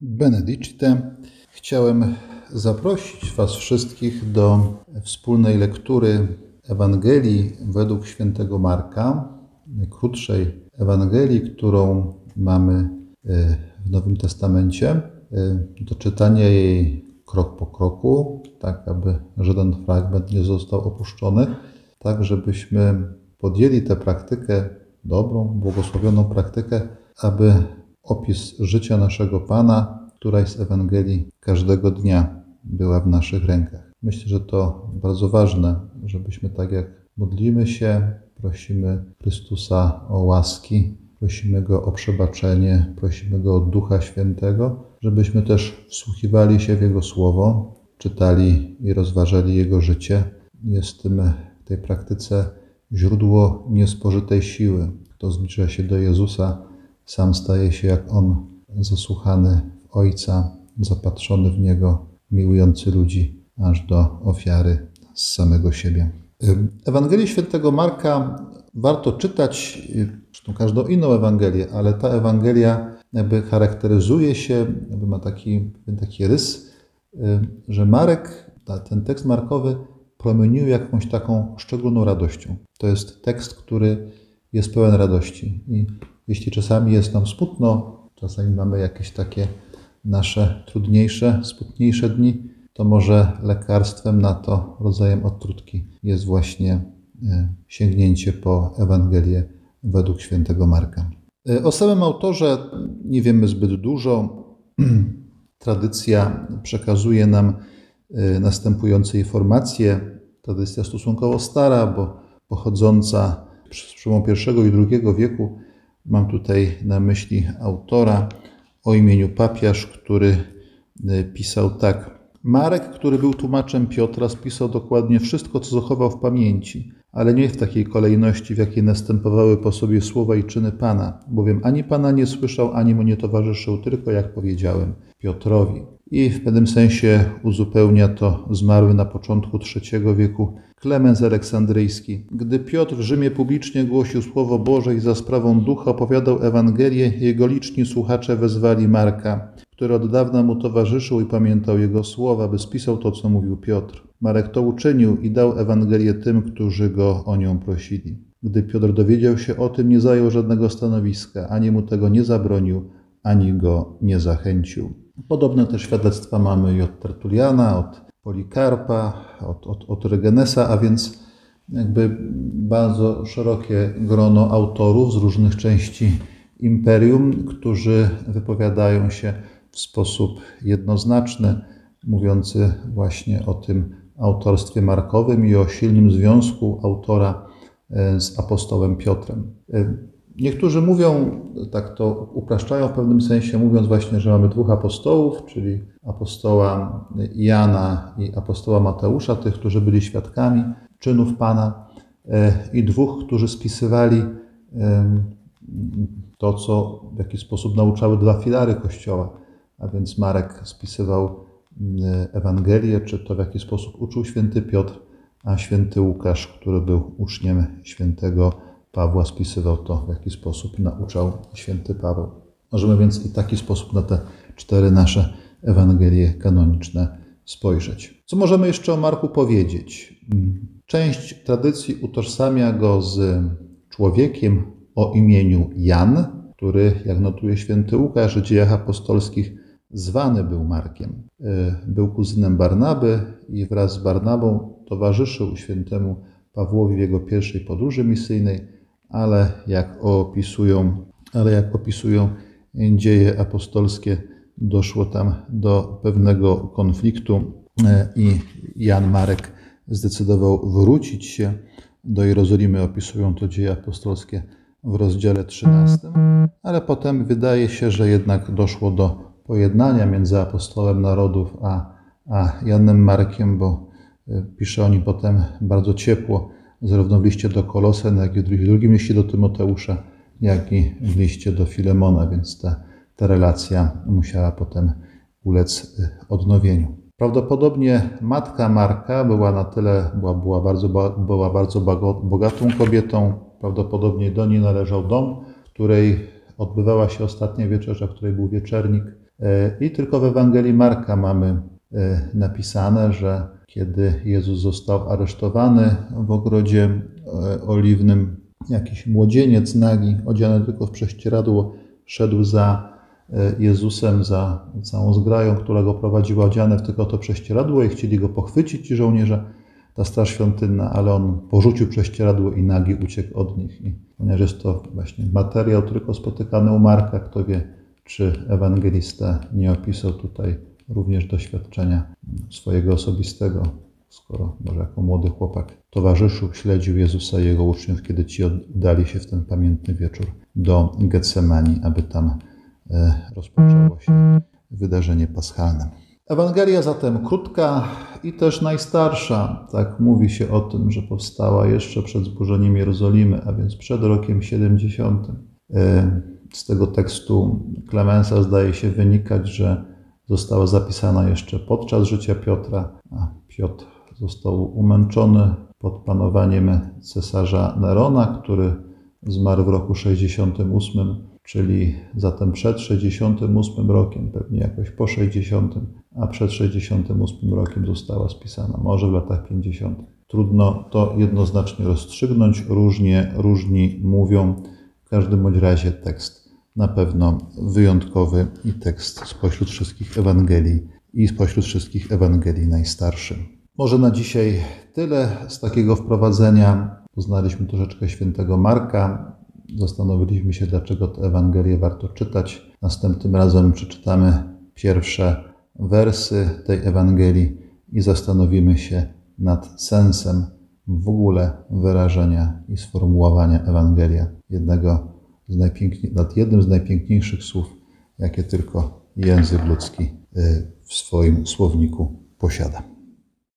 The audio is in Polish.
Benedicite. Chciałem zaprosić Was wszystkich do wspólnej lektury Ewangelii według świętego Marka, najkrótszej Ewangelii, którą mamy e, w Nowym Testamencie, e, do czytania jej krok po kroku, tak aby żaden fragment nie został opuszczony, tak żebyśmy podjęli tę praktykę, dobrą, błogosławioną praktykę, aby opis życia naszego Pana, która z Ewangelii każdego dnia była w naszych rękach. Myślę, że to bardzo ważne, żebyśmy tak jak modlimy się, prosimy Chrystusa o łaski, prosimy Go o przebaczenie, prosimy Go o Ducha Świętego, żebyśmy też wsłuchiwali się w Jego Słowo, czytali i rozważali Jego życie. Jest tym w tej praktyce źródło niespożytej siły. Kto zbliża się do Jezusa, sam staje się jak On, zasłuchany w Ojca, zapatrzony w Niego, miłujący ludzi aż do ofiary z samego siebie. Ewangelię świętego Marka warto czytać, zresztą każdą inną Ewangelię, ale ta Ewangelia jakby charakteryzuje się, jakby ma taki, taki rys, że Marek, ten tekst markowy promieniuje jakąś taką szczególną radością. To jest tekst, który jest pełen radości. I jeśli czasami jest nam smutno, czasami mamy jakieś takie nasze trudniejsze, smutniejsze dni, to może lekarstwem na to, rodzajem odtrutki jest właśnie e, sięgnięcie po Ewangelię według świętego Marka. E, o samym autorze nie wiemy zbyt dużo. Tradycja przekazuje nam e, następujące informacje. Tradycja stosunkowo stara, bo pochodząca z przełomu I i II wieku. Mam tutaj na myśli autora o imieniu Papiarz, który pisał tak. Marek, który był tłumaczem Piotra, spisał dokładnie wszystko, co zachował w pamięci, ale nie w takiej kolejności, w jakiej następowały po sobie słowa i czyny Pana, bowiem ani Pana nie słyszał, ani mu nie towarzyszył, tylko, jak powiedziałem, Piotrowi. I w pewnym sensie uzupełnia to zmarły na początku III wieku Klemens Aleksandryjski. Gdy Piotr w Rzymie publicznie głosił Słowo Boże i za sprawą ducha opowiadał Ewangelię, jego liczni słuchacze wezwali Marka który od dawna mu towarzyszył i pamiętał jego słowa, by spisał to, co mówił Piotr. Marek to uczynił i dał Ewangelię tym, którzy go o nią prosili. Gdy Piotr dowiedział się o tym, nie zajął żadnego stanowiska, ani mu tego nie zabronił, ani go nie zachęcił. Podobne też świadectwa mamy i od Tertuliana, od Polikarpa, od, od, od Regenesa, a więc jakby bardzo szerokie grono autorów z różnych części imperium, którzy wypowiadają się w sposób jednoznaczny, mówiący właśnie o tym autorstwie markowym i o silnym związku autora e, z apostołem Piotrem. E, niektórzy mówią, tak to upraszczają w pewnym sensie, mówiąc właśnie, że mamy dwóch apostołów, czyli apostoła Jana i apostoła Mateusza, tych, którzy byli świadkami czynów Pana, e, i dwóch, którzy spisywali to, co w jaki sposób nauczały dwa filary Kościoła. A więc Marek spisywał mm, Ewangelię, czy to w jaki sposób uczył święty Piotr, a święty Łukasz, który był uczniem świętego Pawła, spisywał to, w jaki sposób nauczał święty Paweł. Możemy więc i taki sposób na te cztery nasze Ewangelie kanoniczne spojrzeć. Co możemy jeszcze o Marku powiedzieć? Mm, część tradycji utożsamia go z człowiekiem o imieniu Jan, który, jak notuje święty Łukasz w dziejach apostolskich, zwany był Markiem. E, był kuzynem Barnaby i wraz z Barnabą towarzyszył świętemu Pawłowi w jego pierwszej podróży misyjnej, ale jak opisują, ale jak opisują dzieje apostolskie, doszło tam do pewnego konfliktu e, i Jan Marek zdecydował wrócić się do Jerozolimy. Opisują to dzieje apostolskie w rozdziale 13, ale potem wydaje się, że jednak doszło do pojednania między apostołem narodów a, a Janem Markiem, bo e, pisze o nim potem bardzo ciepło, zarówno w liście do Kolosen, jak i w drugim liście do Tymoteusza, jak i w liście do Filemona, więc ta, ta relacja musiała potem ulec e, odnowieniu. Prawdopodobnie matka Marka była na tyle, była, była, bardzo, była bardzo bogatą kobietą, prawdopodobnie do niej należał dom, w której odbywała się ostatnia wieczerza, w której był wieczernik, I tylko w Ewangelii Marka mamy napisane, że kiedy Jezus został aresztowany w ogrodzie oliwnym, jakiś młodzieniec nagi, odziany tylko w prześcieradło, szedł za Jezusem, za całą zgrają, która go prowadziła, odziany w tylko to prześcieradło i chcieli go pochwycić ci żołnierze ta straż świątynna, ale on porzucił prześcieradło i nagi uciekł od nich. I ponieważ jest to właśnie materiał tylko spotykany u Marka, kto wie, czy ewangelista nie opisał tutaj również doświadczenia swojego osobistego, skoro może jako młody chłopak towarzyszył, śledził Jezusa i jego uczniów, kiedy ci udali się w ten pamiętny wieczór do Getsemani, aby tam e, rozpoczęło się wydarzenie paschalne. Ewangelia zatem krótka i też najstarsza. Tak mówi się o tym, że powstała jeszcze przed zburzeniem Jerozolimy, a więc przed rokiem 70. E, z tego tekstu Klemensa zdaje się wynikać, że została zapisana jeszcze podczas życia Piotra, a Piotr został umęczony pod panowaniem cesarza Nerona, który zmarł w roku 68, czyli zatem przed 68 rokiem, pewnie jakoś po 60 a przed 68 rokiem została spisana, może w latach 50. Trudno to jednoznacznie rozstrzygnąć, różnie, różni mówią. W każdym bądź razie tekst na pewno wyjątkowy i tekst spośród wszystkich Ewangelii i spośród wszystkich Ewangelii najstarszy. Może na dzisiaj tyle z takiego wprowadzenia. Poznaliśmy troszeczkę świętego Marka. Zastanowiliśmy się, dlaczego tę Ewangelię warto czytać. Następnym razem przeczytamy pierwsze wersy tej Ewangelii i zastanowimy się nad sensem w ogóle wyrażenia i sformułowania Ewangelia, jednego nad jednym z najpiękniejszych słów, jakie tylko język ludzki y, w swoim słowniku posiada.